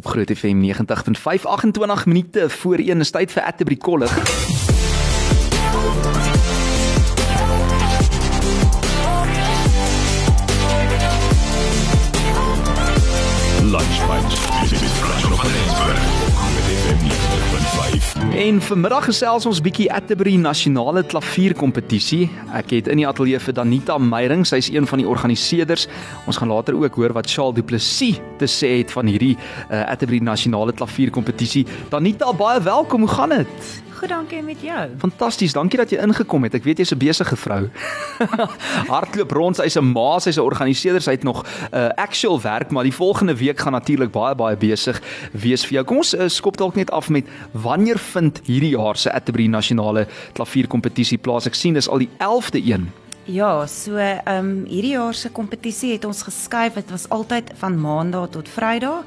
op Groot FM 90.5 28 minute voor 1 is tyd vir Atterbury College. En vanmiddag gesels ons bietjie Atterbury Nasionale Klavierkompetisie. Ek het in die ateljee vir Danita Meyring, sy's een van die organiseerders. Ons gaan later ook hoor wat Charles Du Plessis te sê het van hierdie uh, Atterbury Nasionale Klavierkompetisie. Danita, baie welkom. Hoe gaan dit? Goed, dankie met jou. Fantasties, dankie dat jy ingekom het. Ek weet jy's 'n besige vrou. Hardloop rond, sy's 'n ma, sy's 'n organiseerder, sy het nog 'n uh, actual werk, maar die volgende week gaan natuurlik baie baie besig wees vir jou. Kom ons uh, skop dalk net af met wanneer vind hierdie jaar se Atterbury Nasionale Klavierkompetisie plaas? Ek sien dis al die 11de een. Ja, so ehm um, hierdie jaar se kompetisie het ons geskuif. Dit was altyd van Maandag tot Vrydag.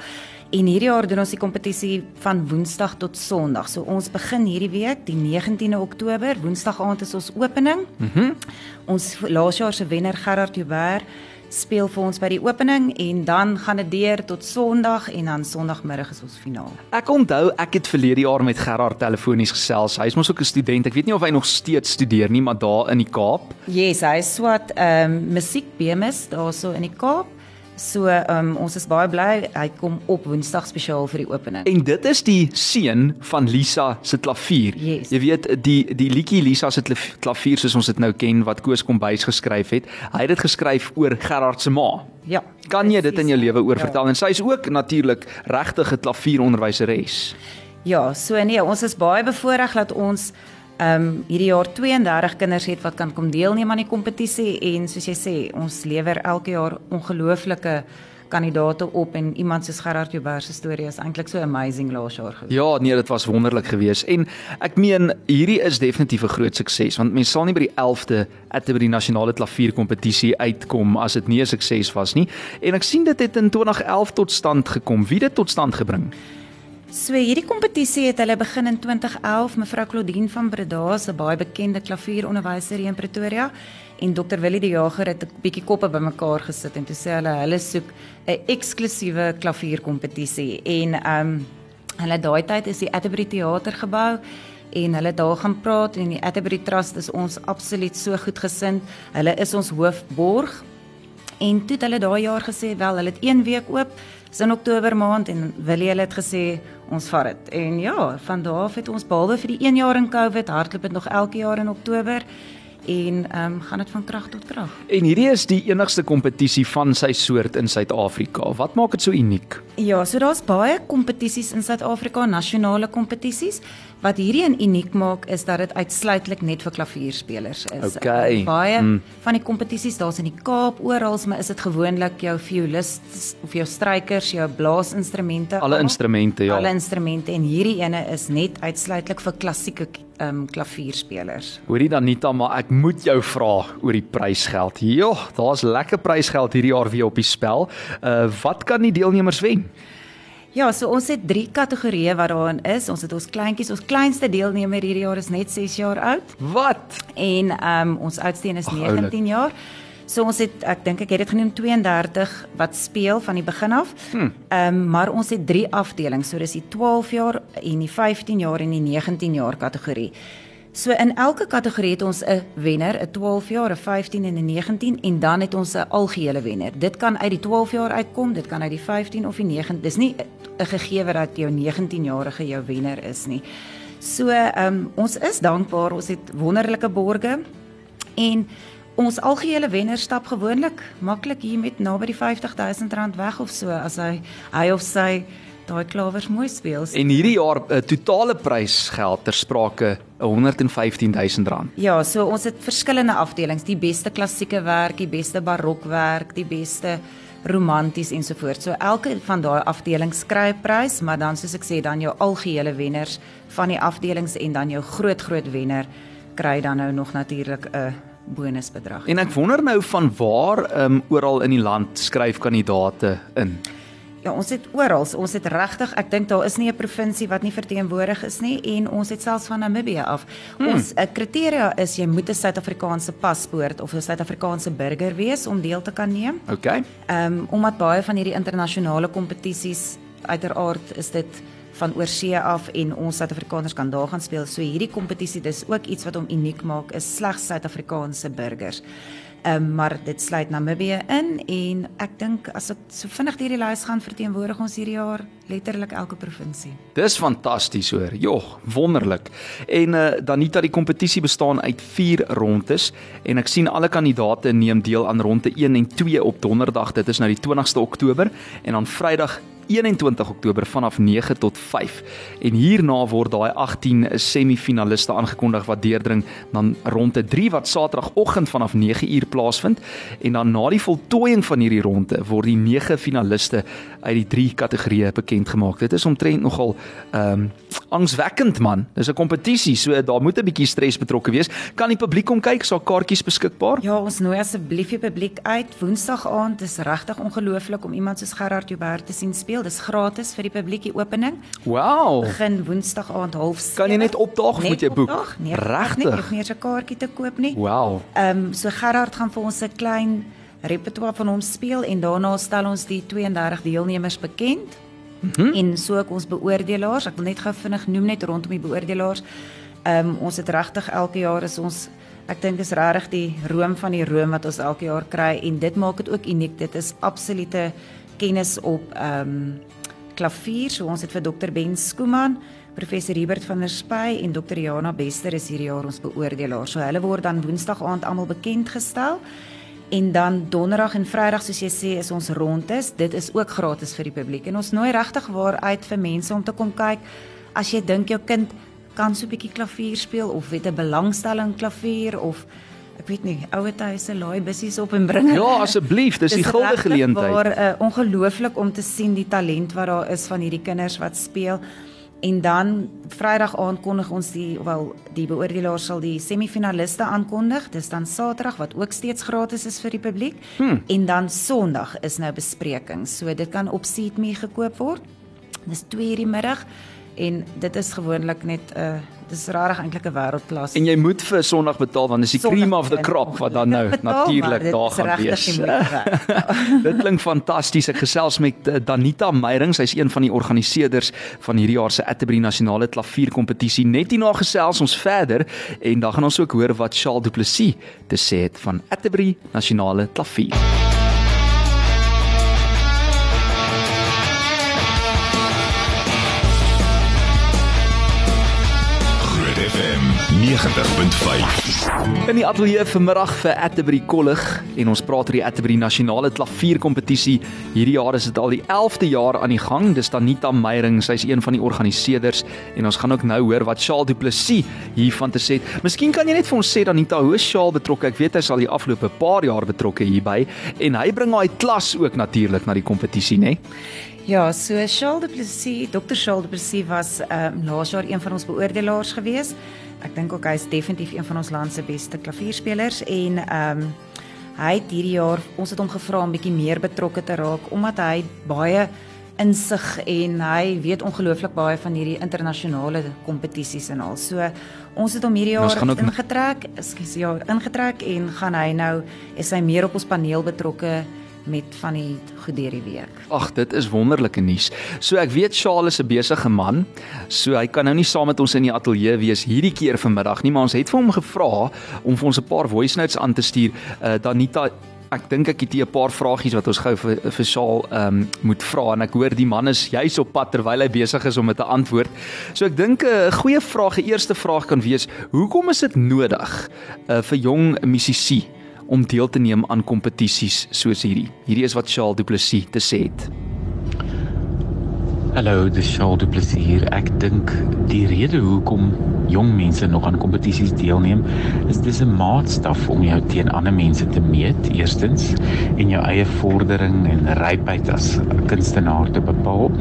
En hierdie jaar doen ons die kompetisie van Woensdag tot Sondag. So ons begin hierdie week, die 19de Oktober, Woensdag aand is ons opening. Mhm. Mm ons laas jaar se wenner Gerard Joubert speel vir ons by die opening en dan gaan dit deur tot Sondag en dan Sondagmiddag is ons finaal. Ek onthou ek het verlede jaar met Gerard telefonies gesels. Hy's mos ook 'n student. Ek weet nie of hy nog steeds studeer nie, maar daar in die Kaap. Yes, hy is swat ehm um, musiek BMS daarso in die Kaap. So um, ons is baie bly hy kom op Woensdag spesiaal vir die opening. En dit is die seun van Lisa se klavier. Yes. Jy weet die die liedjie Lisa se klavier soos ons dit nou ken wat Koos Kombuis geskryf het. Hy het dit geskryf oor Gerard se ma. Ja. Kan jy dit in jou lewe oor Ja. vertel? En sy is ook natuurlik regtig 'n klavieronderwyseres. Ja, so nee, ons is baie bevoordeel dat ons ehm um, hierdie jaar 32 kinders het wat kan kom deelneem aan die kompetisie en soos jy sê, ons lewer elke jaar ongelooflike kandidate op en iemand soos Gerard Joubert se storie is eintlik so amazing laas jaar gewees. Ja, nee, dit was wonderlik geweest en ek meen hierdie is definitief 'n groot sukses want mense sal nie by die 11de Atterbury Nasionale Klavierkompetisie uitkom as dit nie 'n sukses was nie. En ek sien dit het in 2011 tot stand gekom. Wie het dit tot stand gebring? So hierdie kompetisie het hulle begin in 2011. Mevrou Claudine van Breda, 'n baie bekende klavieronderwyser hier in Pretoria, en Dr Willie die Jager het 'n bietjie koppe bymekaar gesit en toe sê hulle hulle soek 'n eksklusiewe klavierkompetisie en ehm um, hulle daai tyd is die Atterbury Theater gebou en hulle daar gaan praat en die Atterbury Trust is ons absoluut so goed gesind. Hulle is ons hoofborg En toe het hulle daai jaar gesê wel, hulle het een week oop, dis in Oktober maand en Willie het gesê ons vat dit. En ja, van daar af het ons behalwe vir die 1 jaar in Covid hardloop dit nog elke jaar in Oktober en ehm um, gaan dit van krag tot krag. En hierdie is die enigste kompetisie van sy soort in Suid-Afrika. Wat maak dit so uniek? Ja, so daar's baie kompetisies in Suid-Afrika, nasionale kompetisies. Wat hierdie een uniek maak is dat dit uitsluitlik net vir klavierspelers is. Okay. Baie Mm. van die kompetisies daar's in die Kaap oral, maar is dit gewoonlik jou violist of jou strykers, jou blaasinstrumente, Alle instrumente, ja. Alle instrumente en hierdie ene is net uitsluitlik vir klassieke ehm um, klavierspelers. Hoorie dan Nita, maar ek moet jou vra oor die prysgeld. Ja, daar's lekker prysgeld hierdie jaar weer op die spel. Uh wat kan die deelnemers wen? Ja, so ons het 3 kategorieë wat daarin is. Ons het ons kleintjies, ons kleinste deelnemer hierdie jaar is net 6 jaar oud Wat? en ehm um, ons oudste een is Ag, 19 oulik. jaar. So ons het ek dink ek het dit genoem 32 wat speel van die begin af. Ehm um, maar ons het 3 afdelings. So dis die 12 jaar en die 15 jaar en die 19 jaar kategorie. So in elke kategorie het ons 'n wenner, 'n 12 jaar, 'n 15 en 'n 19 en dan het ons 'n algehele wenner. Dit kan uit die 12 jaar uitkom, dit kan uit die 15 of die 9. Dis nie 'n gegeewe dat jou 19-jarige jou wenner is nie. So ehm um, ons is dankbaar. Ons het wonderlike borge en ons algehele wenner stap gewoonlik maklik hier met naby die 50000 rand weg of so as hy hy of sy daai klawers mooi speel. En hierdie jaar 'n uh, totale prysgeld ter sprake 115000 rand. Ja, so ons het verskillende afdelings, die beste klassieke werk, die beste barokwerk, die beste romanties ensovoorts. So elke van daai afdelings kry 'n prys, maar dan soos ek sê, dan jou algehele wenners van die afdelings en dan jou groot groot wenner kry dan nou nog natuurlik 'n bonusbedrag. En ek wonder nou van waar um oral in die land skryf kandidate in. Ja, ons het oral, ons het regtig, ek dink daar is nie 'n provinsie wat nie verteenwoordig is nie en ons het selfs van Namibië af. Hmm. Ons kriteria is jy moet 'n Suid-Afrikaanse paspoort of 'n Suid-Afrikaanse burger wees om deel te kan neem. Okay? Ehm um, omdat baie van hierdie internasionale kompetisies uiteraard is dit van oorsee af en ons Suid-Afrikaners kan daar gaan speel. So hierdie kompetisie dis ook iets wat hom uniek maak is slegs Suid-Afrikaanse burgers. Um, maar dit sluit Namibië in en ek dink as ek so vinnig deur die lys gaan verteenwoordig ons hierdie jaar letterlik elke provinsie. Dis fantasties hoor. Jogg, wonderlik. En uh, Danita die kompetisie bestaan uit 4 rondes en ek sien alle kandidate neem deel aan ronde 1 en 2 op Donderdag. Dit is nou die 20ste Oktober en dan Vrydag 21 Oktober vanaf 9 tot 5. En hierna word daai 18 semifinaliste aangekondig wat deurdring dan ronde 3 wat Saterdagoggend vanaf 9uur plaasvind en dan na die voltooiing van hierdie ronde word die 9 finaliste uit die 3 kategorieë bekend gemaak. Dit is omtrent nogal ehm um, angswekkend man. Dis 'n kompetisie, so daar moet 'n bietjie stres betrokke wees. Kan die publiek kom kyk? Sal kaartjies beskikbaar? Ja, ons nooi asseblief die publiek uit. Woensdag aand is regtig ongelooflik om iemand soos Gerard Joubert te sien speel. Dis gratis vir die publiek die opening. Wow. Begin Woensdag aand 07:30. Kan jy net opdaag of moet jy boek? Opdaag? Nee, Regtig? Ek hoef nie eens 'n kaartjie te koop nie. Wow. Ehm um, so Gerard gaan vir ons 'n klein repertoire van hom speel en daarna stel ons die 32 deelnemers bekend. Mm -hmm. En so ook ons beoordelaars. Ek wil net gou vinnig noem net rondom die beoordelaars. Ehm um, ons het regtig elke jaar is ons ek dink is regtig die room van die room wat ons elke jaar kry en dit maak dit ook uniek. Dit is absolute kennis op ehm um, klavier. So ons het vir Dr Ben Skooman, professor Hubert van der Spy en Dr Jana Bester is hierdie jaar ons beoordelaars. So hulle word dan Woensdag aand almal bekend gestel. En dan donderdag en vrydag soos jy sê is ons rondes. Dit is ook gratis vir die publiek. En ons nooi regtig waar uit vir mense om te kom kyk as jy dink jou kind kan so 'n bietjie klavier speel of het 'n belangstelling klavier of ek weet nie, ouer huise laai bussies op en bring. Ja, asseblief, dis die guldige geleentheid. Maar uh, ongelooflik om te sien die talent wat daar is van hierdie kinders wat speel. En dan Vrydag aand kondig ons die wel die beoordelaars sal die semifinaliste aankondig. Dis dan Saterdag wat ook steeds gratis is vir die publiek. Hmm. En dan Sondag is nou besprekings. So dit kan op Seatme gekoop word. Dis 2:00 die middag en dit is gewoonlik net 'n uh, dis regtig eintlik 'n wêreldklas. En jy moet vir Sondag betaal want dis die Sondag cream of the crop wat dan nou natuurlik daar gaan wees. Dit klink fantasties. Ek gesels met eh, Danita Meyering, sy's een van die organiseerders van hierdie jaar se Atterbury Nasionale Klavierkompetisie. Net hierna gesels ons verder en dan gaan ons ook hoor wat Charles Du Plessis te sê het van Atterbury Nasionale Klavier. 90.5. In die ateljee vanmiddag vir Atterbury Kollig en ons praat oor die Atterbury Nasionale Klavierkompetisie. Hierdie jaar is dit al die 11de jaar aan die gang. Dis Danita Meyering, sy's een van die organiseerders en ons gaan ook nou hoor wat Charles Du Plessis hiervan te sê het. Miskien kan jy net vir ons sê Danita, hoe is Charles betrokke? Ek weet hy is al die afgelope paar jaar betrokke hierby en hy bring daai klas ook natuurlik na die kompetisie, né? Ja, so Charles de Plessis, Dr. Charles de Plessis was ehm um, laas jaar een van ons beoordelaars gewees. Ek dink ook hy is definitief een van ons land se beste klavierspelers en ehm um, hy het hierdie jaar ons het hom gevra om bietjie meer betrokke te raak omdat hy baie insig en hy weet ongelooflik baie van hierdie internasionale kompetisies en al. So ons het hom hierdie jaar ook- ingetrek, ekskuus ja, ingetrek en gaan hy nou is hy meer op ons paneel betrokke met van die goed deur die week. Ag, dit is wonderlike nuus. So ek weet Charles is 'n besige man, so hy kan nou nie saam met ons in die ateljee wees hierdie keer vanmiddag nie, maar ons het vir hom gevra om vir ons 'n paar voice notes aan te stuur. Uh Danita Ek dink ek het hier 'n paar vragies wat ons gou vir vir Saal ehm um, moet vra en ek hoor die man is juis op pad terwyl hy besig is om dit te antwoord. So ek dink 'n goeie vraag, 'n eerste vraag kan wees: Hoekom is dit nodig uh, vir jong musisi om deel te neem aan kompetisies soos hierdie? Hierdie is wat Charles Du Plessis te sê het. Hallo, dis Charles Du Plessis hier. Ek dink die rede hoekom jong mense nog aan kompetisies deelneem, is dis 'n maatstaf om jou teen ander mense te meet, eerstens, en jou eie vordering en rypheid as kunstenaar te bepaal,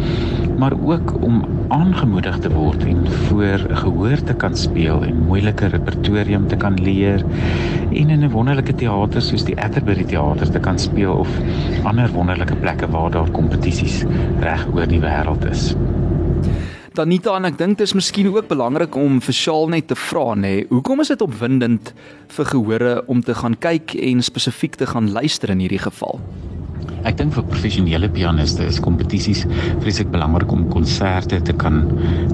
maar ook om aangemoedig te word en voor gehoor te kan speel en moeilike repertorium te kan leer en in 'n wonderlike teater soos die Atterbury teater te kan speel of ander wonderlike plekke waar daar kompetisies reg oor die wêreld is. Danita en ek dink dit is miskien ook belangrik om vir Shaal net te vra nê, hoekom is dit opwindend vir gehore om te gaan kyk en spesifiek te gaan luister in hierdie geval? Ek dink vir professionele pianiste is kompetisies vreeslik belangrik om konserte te kan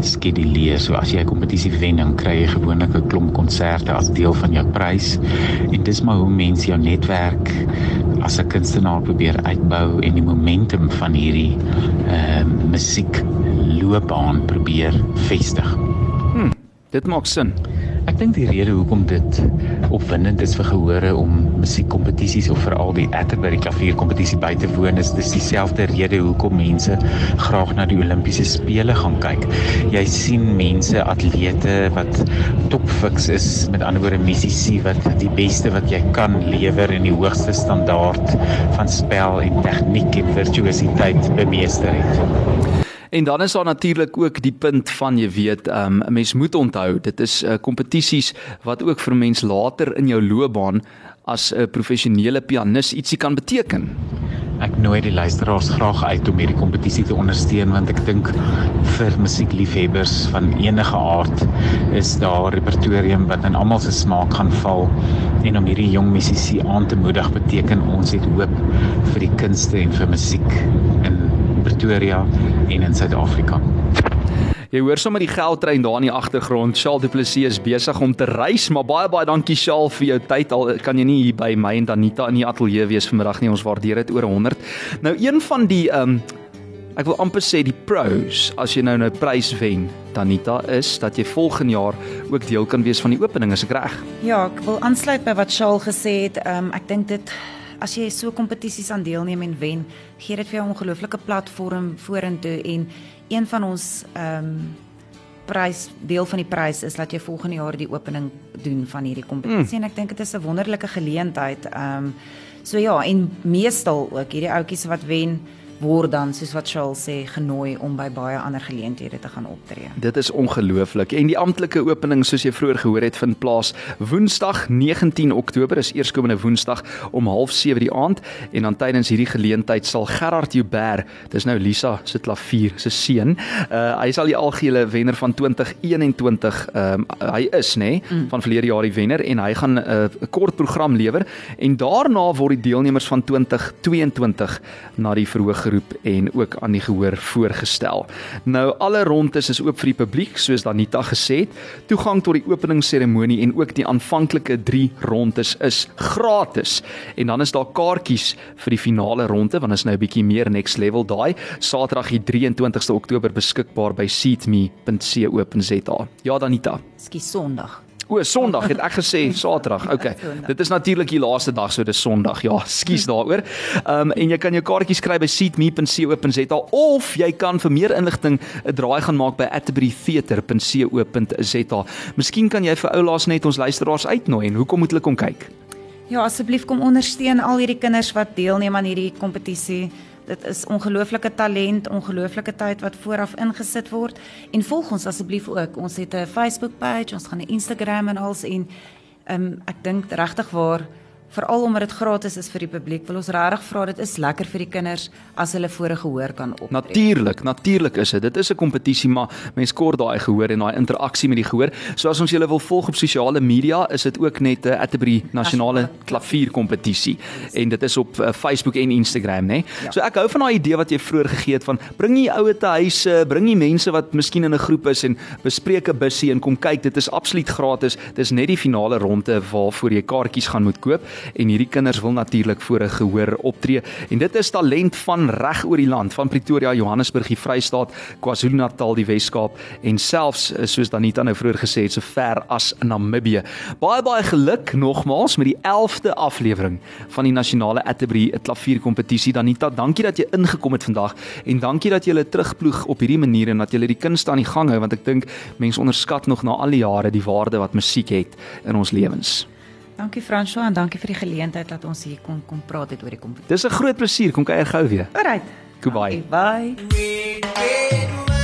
skeduleer. So as jy 'n kompetisie wen, dan kry jy gewoonlik 'n klomp konserte as deel van jou prys. En dis maar hoe mense jou netwerk as 'n kunstenaar probeer uitbou en die momentum van hierdie ehm uh, musiek loopbaan probeer vestig. Dit maak sin. Ek dink die rede hoekom dit opwindend is vir gehore om musiekkompetisies of veral die Atterbury klavierkompetisie by te woon is dis dieselfde rede hoekom mense graag na die Olimpiese spele gaan kyk. Jy sien mense atlete wat topfiks is, met ander woorde musisi wat die beste wat jy kan lewer en die hoogste standaard van spel en tegniek en virtuositeit bemeester het. En dan is daar natuurlik ook die punt van jy weet, ehm, 'n um, mens moet onthou, dit is uh, kompetisies wat ook vir mens later in jou loopbaan as 'n professionele pianis ietsie kan beteken. Ek nooi die luisteraars graag uit om hierdie kompetisie te ondersteun want ek dink vir musiekliefhebbers van enige aard is daar repertorium wat in almal se smaak gaan val en om hierdie jong musisië aan te moedig beteken ons het hoop vir die kunste en vir musiek Pretoria en in Suid-Afrika. Jy hoor sommer die geldtrein daar in die agtergrond. Charles Du Plessis is besig om te reis, maar baie baie dankie Charles vir jou tyd. Al kan jy nie hier by my en Danita in die ateljee wees vanmiddag nie. Ons waardeer dit oor 100. Nou een van die ehm um, ek wil amper sê die pros as jy nou nou prys wen, Danita, is dat jy volgende jaar ook deel kan wees van die opening, is ek reg? Ja, ek wil aansluit by wat Charles gesê het. Ehm um, ek dink dit as jy so kompetisies aan deelneem en wen, gee dit vir jou 'n ongelooflike platform vorentoe en een van ons ehm um, prys deel van die prys is dat jy volgende jaar die opening doen van hierdie kompetisie mm. en ek dink dit is 'n wonderlike geleentheid. Ehm um, so ja, en meestal ook hierdie ouetjies wat wen word dan soos wat Charles sê genooi om by baie ander geleenthede te gaan optree. Dit is ongelooflik. En die amptelike opening soos jy vroeër gehoor het vind plaas Woensdag 19 Oktober is eerskomende Woensdag om 07:30 die aand en dan tydens hierdie geleentheid sal Gerard Joubert, dis nou Lisa se klavier se seun, uh, hy sal die algehele wenner van 2021 ehm um, hy is nê nee, mm. van verlede jaar die wenner en hy gaan eh, 'n uh, kort program lewer en daarna word die deelnemers van 2022 na die verhoog geroep en ook aan die gehoor voorgestel. Nou alle rondes is oop vir die publiek soos Danita gesê het. Toegang tot die openingsseremonie en ook die aanvanklike 3 rondes is gratis. En dan is daar kaartjies vir die finale ronde want dit is nou 'n bietjie meer next level daai. Saterdag die 23ste Oktober beskikbaar by seatme.co.za. Ja Danita. Skie Sondag. O, Sondag het ek gesê Saterdag. Okay. Dit is natuurlik die laaste dag, so dis Sondag. Ja, skuis daaroor. Ehm um, en jy kan jou kaartjies kry by seatme.co.za of jy kan vir meer inligting 'n draai gaan maak by atterburytheater.co.za. Miskien kan jy vir oulaas net ons luisteraars uitnooi en hoekom moet hulle kom kyk? Ja, asseblief kom ondersteun al hierdie kinders wat deelneem aan hierdie kompetisie. Dit is ongelooflike talent, ongelooflike tyd wat vooraf ingesit word en volg ons asseblief ook. Ons het 'n Facebook page, ons gaan 'n Instagram en alles en ehm um, ek dink regtig waar veral omdat dit gratis is vir die publiek, wil ons regtig vra dit is lekker vir die kinders as hulle voor 'n gehoor kan optree. Natuurlik, natuurlik is dit. Dit is 'n kompetisie, maar mense kort daai gehoor en daai interaksie met die gehoor. So as ons julle wil volg op sosiale media, is dit ook net 'n Atterbury nasionale klavierkompetisie en dit is op uh, Facebook en Instagram, né? Nee? Ja. So ek hou van daai idee wat jy vroeër gegee het van bring jy oue te huise, bring jy mense wat miskien in 'n groep is en bespreek 'n bussie en kom kyk. Dit is absoluut gratis. Dis net die finale ronde waarvoor jy kaartjies gaan moet koop en hierdie kinders wil natuurlik voor 'n gehoor optree en dit is talent van reg oor die land van Pretoria, Johannesburg, die Vrystaat, KwaZulu-Natal, die Wes-Kaap en selfs eh, soos Danita nou vroeër gesê het, so ver as Namibië. Baie baie geluk nogmaals met die 11de aflewering van die nasionale Atterbury klavierkompetisie. Danita, dankie dat jy ingekom het vandag en dankie dat jy hulle terugploeg op hierdie manier en dat jy hulle die kunste aan die gang hou want ek dink mense onderskat nog na al die jare die waarde wat musiek het in ons lewens. Dankie François en dankie vir die geleentheid dat ons hier kon kom praat het oor die kompetisie. Dis 'n groot plesier. Kom kuier gou weer. Alright. Goodbye. Okay, bye.